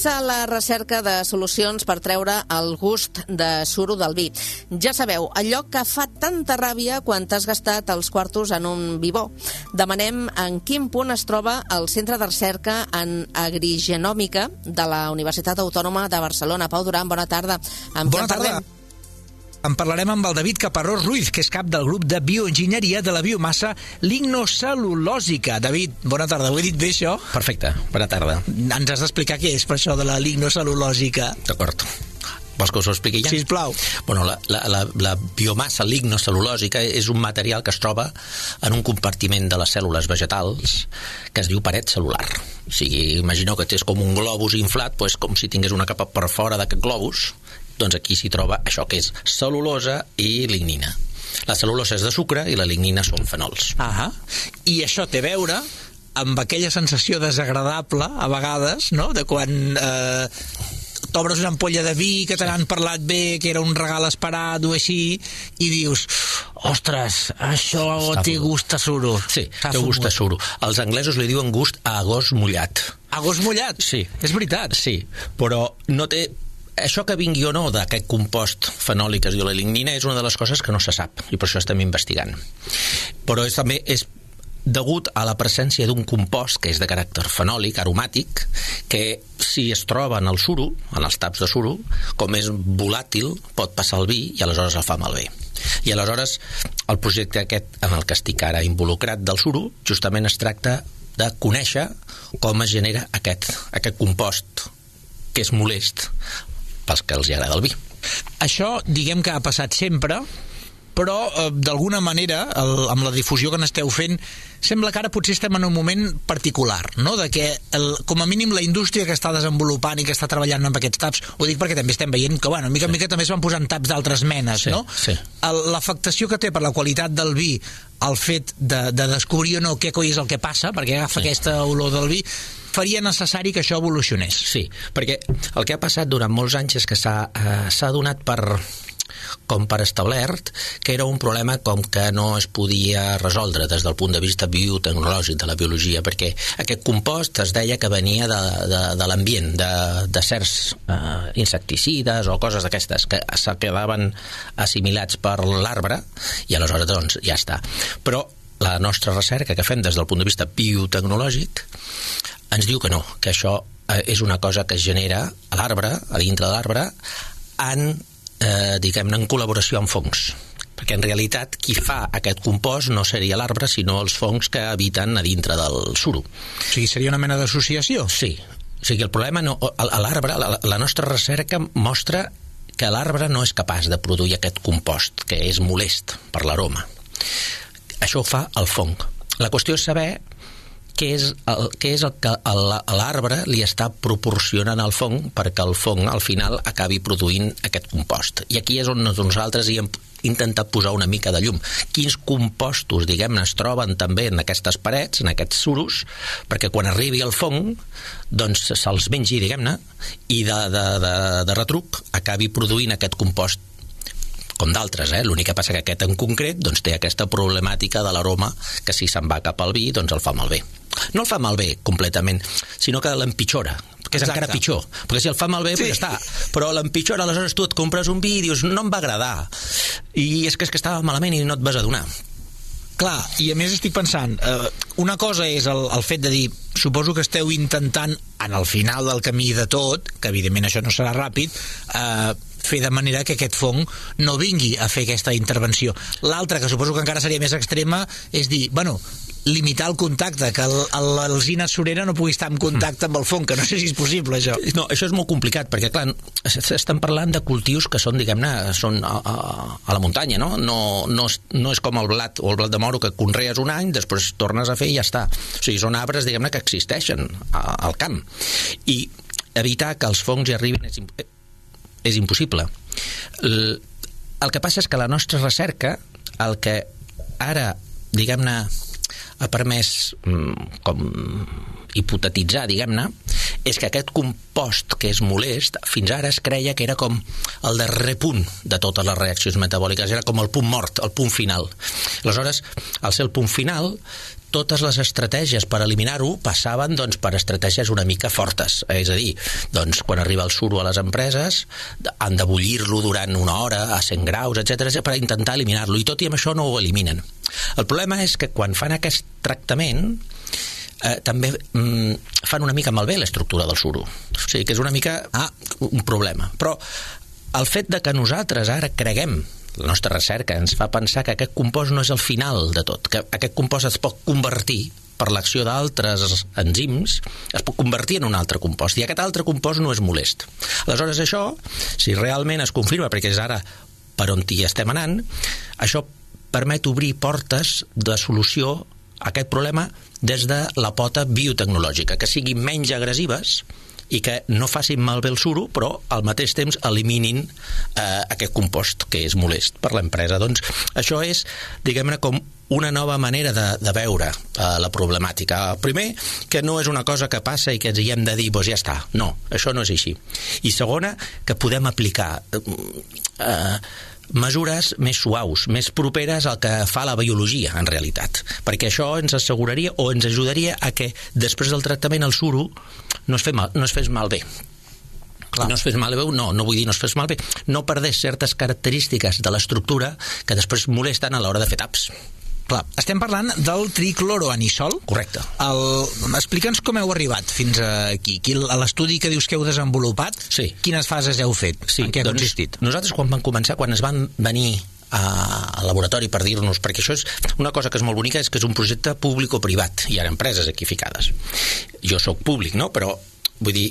Avança la recerca de solucions per treure el gust de suro del vi. Ja sabeu, allò que fa tanta ràbia quan t'has gastat els quartos en un vivó. Demanem en quin punt es troba el Centre de Recerca en Agrigenòmica de la Universitat Autònoma de Barcelona. Pau Duran, bona tarda. Amb bona tarda. Parlem? En parlarem amb el David Caparrós Ruiz, que és cap del grup de bioenginyeria de la biomassa lignocel·lulòsica. David, bona tarda. Ho he dit bé, això? Perfecte. Bona tarda. Ens has d'explicar què és per això de la lignocel·lulòsica. D'acord. Vols que us ho expliqui ja? Sisplau. Bueno, la, la, la, la biomassa lignocel·lulòsica és un material que es troba en un compartiment de les cèl·lules vegetals que es diu paret cel·lular. O sigui, imagineu que és com un globus inflat, doncs com si tingués una capa per fora d'aquest globus, doncs aquí s'hi troba això que és cel·lulosa i lignina. La cel·lulosa és de sucre i la lignina són fenols. Ah I això té a veure amb aquella sensació desagradable, a vegades, no?, de quan eh, t'obres una ampolla de vi que te n'han parlat bé, que era un regal esperat o així, i dius ostres, això Està té gust a suro. Sí, té gust a suro. Els anglesos li diuen gust a gos mullat. A gos mullat? Sí. És veritat? Sí, però no té això que vingui o no d'aquest compost fenòlic que es diu la lignina és una de les coses que no se sap i per això estem investigant però és, també és degut a la presència d'un compost que és de caràcter fenòlic, aromàtic, que si es troba en el suro, en els taps de suro, com és volàtil, pot passar el vi i aleshores el fa malbé. I aleshores el projecte aquest en el que estic ara involucrat del suro justament es tracta de conèixer com es genera aquest, aquest compost que és molest pels que els agrada el vi. Això, diguem que ha passat sempre, però eh, d'alguna manera, el, amb la difusió que n'esteu fent, sembla que ara potser estem en un moment particular, no? de que el, com a mínim la indústria que està desenvolupant i que està treballant amb aquests taps, ho dic perquè també estem veient que, bueno, mica en mica també es van posant taps d'altres menes, sí, no? Sí. L'afectació que té per la qualitat del vi el fet de, de descobrir o no què coi és el que passa, perquè agafa sí. aquesta olor del vi, faria necessari que això evolucionés. Sí, perquè el que ha passat durant molts anys és que s'ha eh, donat per com per establert que era un problema com que no es podia resoldre des del punt de vista biotecnològic de la biologia, perquè aquest compost es deia que venia de, de, de l'ambient, de, de certs eh, insecticides o coses d'aquestes que se quedaven assimilats per l'arbre i aleshores doncs ja està. Però la nostra recerca que fem des del punt de vista biotecnològic ens diu que no, que això eh, és una cosa que es genera a l'arbre, a dintre de l'arbre, en, eh, diguem-ne, en col·laboració amb fongs perquè en realitat qui fa aquest compost no seria l'arbre, sinó els fongs que habiten a dintre del suro. O sigui, seria una mena d'associació? Sí. O sigui, el problema no, a l'arbre, la, la nostra recerca mostra que l'arbre no és capaç de produir aquest compost, que és molest per l'aroma. Això ho fa el fong. La qüestió és saber què és el, què és el que l'arbre li està proporcionant al fong perquè el fong al final acabi produint aquest compost. I aquí és on nosaltres hi hem intentat posar una mica de llum. Quins compostos, diguem-ne, es troben també en aquestes parets, en aquests suros, perquè quan arribi el fong, doncs se'ls mengi, diguem-ne, i de, de, de, de retruc acabi produint aquest compost com d'altres, eh? l'únic que passa que aquest en concret doncs, té aquesta problemàtica de l'aroma que si se'n va cap al vi doncs el fa malbé. No el fa malbé completament, sinó que l'empitjora, que és Exacte. encara pitjor. Perquè si el fa malbé, sí. pues ja està. Però l'empitjora, aleshores tu et compres un vi i dius, no em va agradar. I és que és que estava malament i no et vas adonar. Clar, i a més estic pensant, eh, una cosa és el, el fet de dir, suposo que esteu intentant, en el final del camí de tot, que evidentment això no serà ràpid, eh, fer de manera que aquest fong no vingui a fer aquesta intervenció. L'altra, que suposo que encara seria més extrema, és dir, bueno, limitar el contacte, que l'alzina surera no pugui estar en contacte amb el fong, que no sé si és possible, això. No, això és molt complicat, perquè, clar, estem parlant de cultius que són, diguem-ne, són a, a, a la muntanya, no? No, no, és, no és com el blat o el blat de moro que conrees un any, després tornes a fer i ja està. O sigui, són arbres, diguem-ne, que existeixen al camp. I evitar que els fongs hi arribin és, és impossible. El que passa és que la nostra recerca, el que ara, diguem-ne, ha permès mm, com hipotetitzar, diguem-ne, és que aquest compost que és molest, fins ara es creia que era com el darrer punt de totes les reaccions metabòliques, era com el punt mort, el punt final. Aleshores, al ser el punt final, totes les estratègies per eliminar-ho passaven doncs, per estratègies una mica fortes. És a dir, doncs, quan arriba el suro a les empreses, han de bullir-lo durant una hora a 100 graus, etc per intentar eliminar-lo. I tot i amb això no ho eliminen. El problema és que quan fan aquest tractament, eh, també mm, fan una mica malbé l'estructura del suro. O sigui que és una mica ah, un problema. Però el fet de que nosaltres ara creguem la nostra recerca ens fa pensar que aquest compost no és el final de tot, que aquest compost es pot convertir per l'acció d'altres enzims, es pot convertir en un altre compost, i aquest altre compost no és molest. Aleshores, això, si realment es confirma, perquè és ara per on hi estem anant, això permet obrir portes de solució a aquest problema des de la pota biotecnològica, que siguin menys agressives i que no facin malbé el suro, però al mateix temps eliminin eh, aquest compost que és molest per l'empresa. Doncs això és, diguem-ne, com una nova manera de, de veure eh, la problemàtica. Primer, que no és una cosa que passa i que ens hi hem de dir, doncs ja està. No, això no és així. I segona, que podem aplicar eh, mesures més suaus, més properes al que fa la biologia, en realitat. Perquè això ens asseguraria o ens ajudaria a que després del tractament el suro no es, fe mal, no es fes malbé. Clar. No es fes malbé, no, no vull dir no es fes malbé, no perdés certes característiques de l'estructura que després molesten a l'hora de fer taps. Clar, estem parlant del tricloroanisol. Correcte. Explica'ns com heu arribat fins aquí. A l'estudi que dius que heu desenvolupat, sí. quines fases heu fet? Sí, en què ha doncs, consistit? Nosaltres, quan vam començar, quan es van venir al laboratori per dir-nos, perquè això és una cosa que és molt bonica, és que és un projecte públic o privat, hi ha empreses aquí ficades. Jo sóc públic, no?, però vull dir,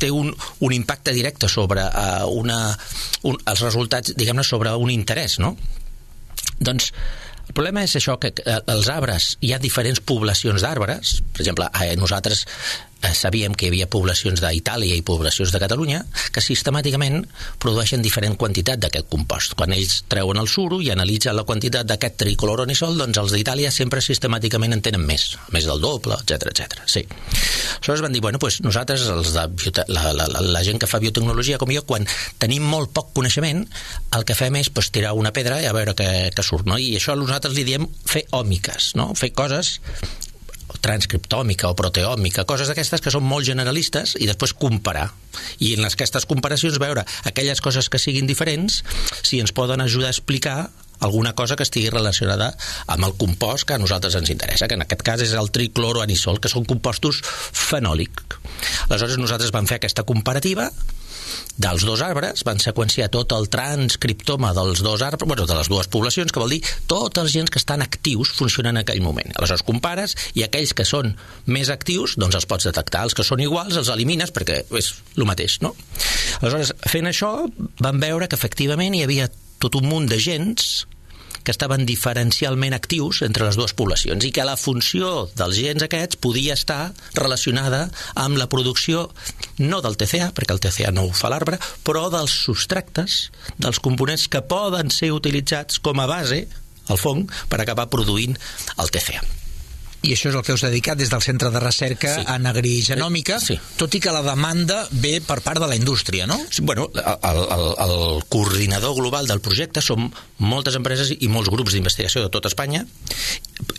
té un, un impacte directe sobre uh, una, un, els resultats, diguem-ne, sobre un interès, no? Doncs el problema és això, que els arbres, hi ha diferents poblacions d'arbres, per exemple, eh, nosaltres eh, sabíem que hi havia poblacions d'Itàlia i poblacions de Catalunya que sistemàticament produeixen diferent quantitat d'aquest compost. Quan ells treuen el suro i analitzen la quantitat d'aquest tricoloranisol, doncs els d'Itàlia sempre sistemàticament en tenen més, més del doble, etc etc. Sí. Aleshores van dir, bueno, pues nosaltres, els de la, la, la, la gent que fa biotecnologia com jo, quan tenim molt poc coneixement, el que fem és pues, tirar una pedra i a veure què, què surt, no? I això nosaltres li diem fer òmiques, no? Fer coses transcriptòmica o proteòmica, coses d'aquestes que són molt generalistes i després comparar. I en aquestes comparacions veure aquelles coses que siguin diferents si ens poden ajudar a explicar alguna cosa que estigui relacionada amb el compost que a nosaltres ens interessa, que en aquest cas és el tricloroanisol, que són compostos fenòlics. Aleshores nosaltres vam fer aquesta comparativa dels dos arbres, van seqüenciar tot el transcriptoma dels dos arbres, bueno, de les dues poblacions, que vol dir tots els gens que estan actius funcionen en aquell moment. Aleshores compares i aquells que són més actius, doncs els pots detectar. Els que són iguals els elimines perquè és el mateix, no? Aleshores, fent això, van veure que efectivament hi havia tot un munt de gens que estaven diferencialment actius entre les dues poblacions i que la funció dels gens aquests podia estar relacionada amb la producció no del TCA, perquè el TCA no ho fa l'arbre, però dels substractes, dels components que poden ser utilitzats com a base al fong per acabar produint el TCA. I això és el que us dedicat des del Centre de Recerca Sí. en Agrigenòmica, Sí. tot i que la demanda ve per part de la indústria, no? Sí, Bueno, el, el, el coordinador global del projecte són moltes empreses i molts grups d'investigació de tot Espanya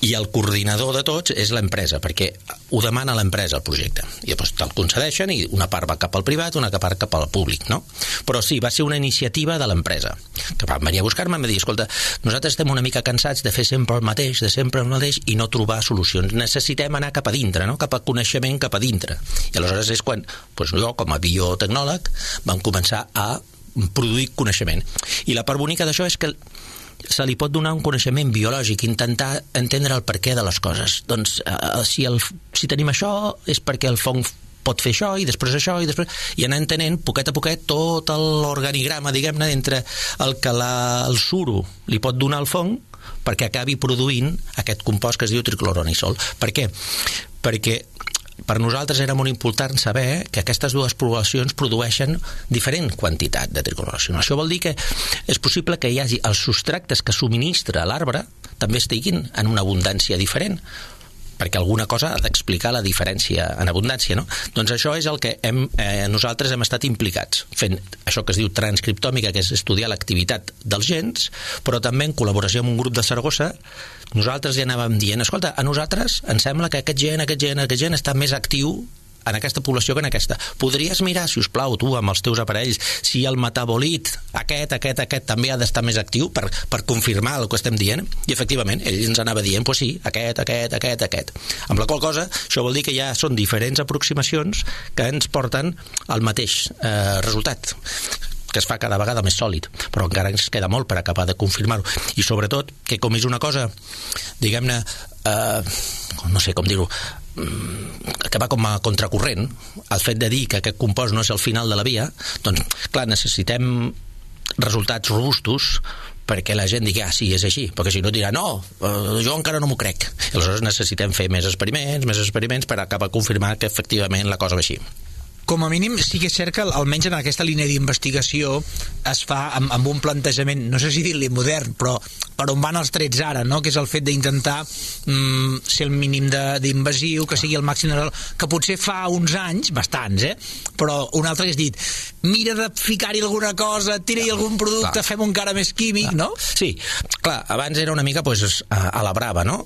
i el coordinador de tots és l'empresa, perquè ho demana l'empresa el projecte. I llavors te'l concedeixen i una part va cap al privat, una part cap al públic, no? Però sí, va ser una iniciativa de l'empresa, que van venir a buscar-me i em va dir, escolta, nosaltres estem una mica cansats de fer sempre el mateix, de sempre el mateix, i no trobar solucions. Necessitem anar cap a dintre, no? cap a coneixement cap a dintre. I aleshores és quan doncs jo, com a biotecnòleg, vam començar a produir coneixement. I la part bonica d'això és que se li pot donar un coneixement biològic, intentar entendre el perquè de les coses. Doncs eh, si, el, si tenim això és perquè el fong pot fer això i després això i després i anar entenent poquet a poquet tot l'organigrama diguem-ne entre el que la, el suro li pot donar al fong perquè acabi produint aquest compost que es diu tricloronisol. Per què? Perquè per nosaltres era molt important saber que aquestes dues poblacions produeixen diferent quantitat de triclorocino. Això vol dir que és possible que hi hagi els substractes que subministra l'arbre també estiguin en una abundància diferent perquè alguna cosa ha d'explicar la diferència en abundància, no? Doncs això és el que hem, eh, nosaltres hem estat implicats, fent això que es diu transcriptòmica, que és estudiar l'activitat dels gens, però també en col·laboració amb un grup de Saragossa, nosaltres ja anàvem dient, escolta, a nosaltres ens sembla que aquest gen, aquest gen, aquest gen està més actiu en aquesta població que en aquesta. Podries mirar, si us plau, tu, amb els teus aparells, si el metabolit, aquest, aquest, aquest, també ha d'estar més actiu per, per confirmar el que estem dient? I, efectivament, ell ens anava dient, pues sí, aquest, aquest, aquest, aquest. Amb la qual cosa, això vol dir que ja són diferents aproximacions que ens porten al mateix eh, resultat que es fa cada vegada més sòlid, però encara ens queda molt per acabar de confirmar-ho. I sobretot, que com és una cosa, diguem-ne, eh, no sé com dir-ho, que va com a contracorrent el fet de dir que aquest compost no és el final de la via doncs clar, necessitem resultats robustos perquè la gent digui, ah, sí, és així, perquè si no dirà, no, eh, jo encara no m'ho crec. I aleshores necessitem fer més experiments, més experiments per acabar confirmar que efectivament la cosa va així com a mínim sí que és cert que almenys en aquesta línia d'investigació es fa amb, amb un plantejament, no sé si dir-li modern, però per on van els trets ara, no? que és el fet d'intentar mm, ser el mínim d'invasiu, que sigui el màxim de... que potser fa uns anys, bastants, eh? però un altre que has dit mira de ficar-hi alguna cosa, tira-hi algun producte, clar. fem un cara més químic, clar. no? Sí, clar, abans era una mica pues, a, a la brava, no?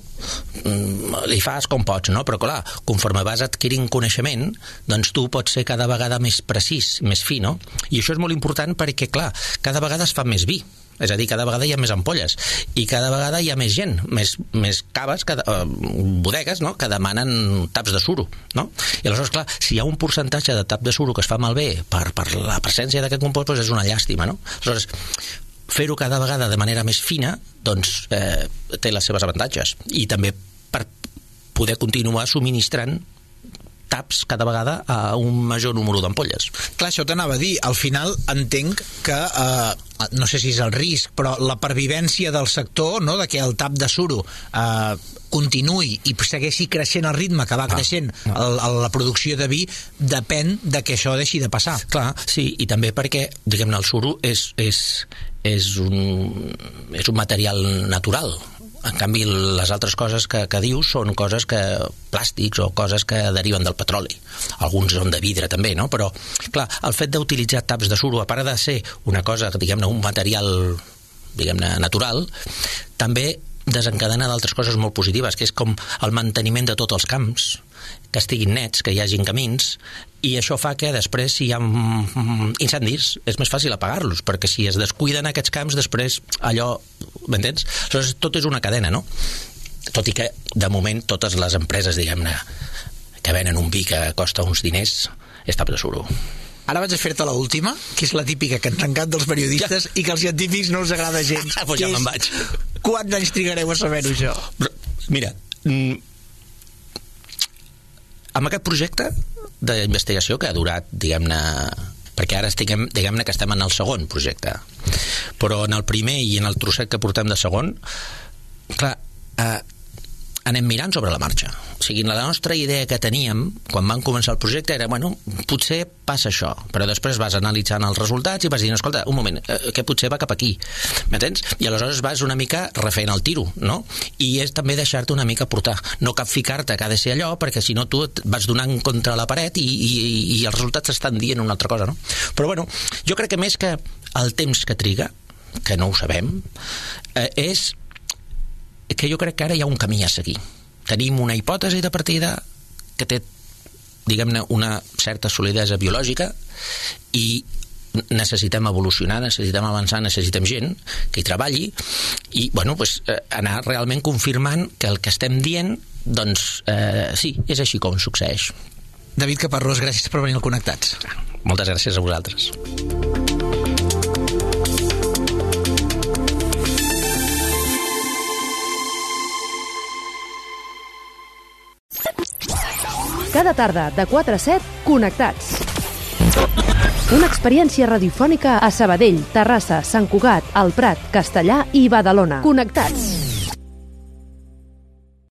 Mm, li fas com pots, no? Però clar, conforme vas adquirint coneixement, doncs tu pots ser cada vegada més precís, més fi, no? I això és molt important perquè, clar, cada vegada es fa més vi és a dir, cada vegada hi ha més ampolles i cada vegada hi ha més gent, més, més caves, que, eh, bodegues, no?, que demanen taps de suro, no? I aleshores, clar, si hi ha un percentatge de tap de suro que es fa malbé per, per la presència d'aquest compost, doncs és una llàstima, no? Aleshores, fer-ho cada vegada de manera més fina, doncs eh, té les seves avantatges. I també per poder continuar subministrant taps cada vegada a un major número d'ampolles. Clar, això t'anava a dir. Al final entenc que, eh, no sé si és el risc, però la pervivència del sector, no?, de que el tap de suro eh, continuï i segueixi creixent el ritme que va ah, creixent El, el, la producció de vi, depèn de que això deixi de passar. Clar, sí, i també perquè, diguem-ne, el suro és, és, és, un, és un material natural, en canvi, les altres coses que, que dius són coses que plàstics o coses que deriven del petroli. Alguns són de vidre també, no? Però, clar, el fet d'utilitzar taps de suro, a part de ser una cosa, diguem-ne, un material diguem-ne, natural, també desencadena d'altres coses molt positives, que és com el manteniment de tots els camps, que estiguin nets, que hi hagin camins, i això fa que després, si hi ha incendis, és més fàcil apagar-los, perquè si es descuiden aquests camps, després allò... M'entens? Aleshores, tot és una cadena, no? Tot i que, de moment, totes les empreses, diguem-ne, que venen un vi que costa uns diners, és tap de suro. Ara vaig a fer-te l última, que és la típica que ens encanta dels periodistes ja. i que als científics no els agrada gens. Ah, pues ja me'n vaig. Quants anys trigareu a saber-ho, això? Mira, mm, amb aquest projecte d'investigació que ha durat, diguem-ne, perquè ara estiguem, diguem-ne que estem en el segon projecte, però en el primer i en el trosset que portem de segon, clar, eh, anem mirant sobre la marxa. O sigui, la nostra idea que teníem quan vam començar el projecte era, bueno, potser passa això, però després vas analitzant els resultats i vas dir, escolta, un moment, eh, que potser va cap aquí, m'entens? I aleshores vas una mica refent el tiro, no? I és també deixar-te una mica portar, no cap ficar-te que ha de ser allò, perquè si no tu et vas donant contra la paret i, i, i els resultats estan dient una altra cosa, no? Però bueno, jo crec que més que el temps que triga, que no ho sabem, eh, és que jo crec que ara hi ha un camí a seguir. Tenim una hipòtesi de partida que té, diguem-ne, una certa solidesa biològica i necessitem evolucionar, necessitem avançar, necessitem gent que hi treballi i, bueno, pues, eh, anar realment confirmant que el que estem dient, doncs, eh, sí, és així com succeeix. David Caparrós, gràcies per venir al Connectats. Moltes gràcies a vosaltres. Cada tarda, de 4 a 7, connectats. Una experiència radiofònica a Sabadell, Terrassa, Sant Cugat, El Prat, Castellà i Badalona. Connectats.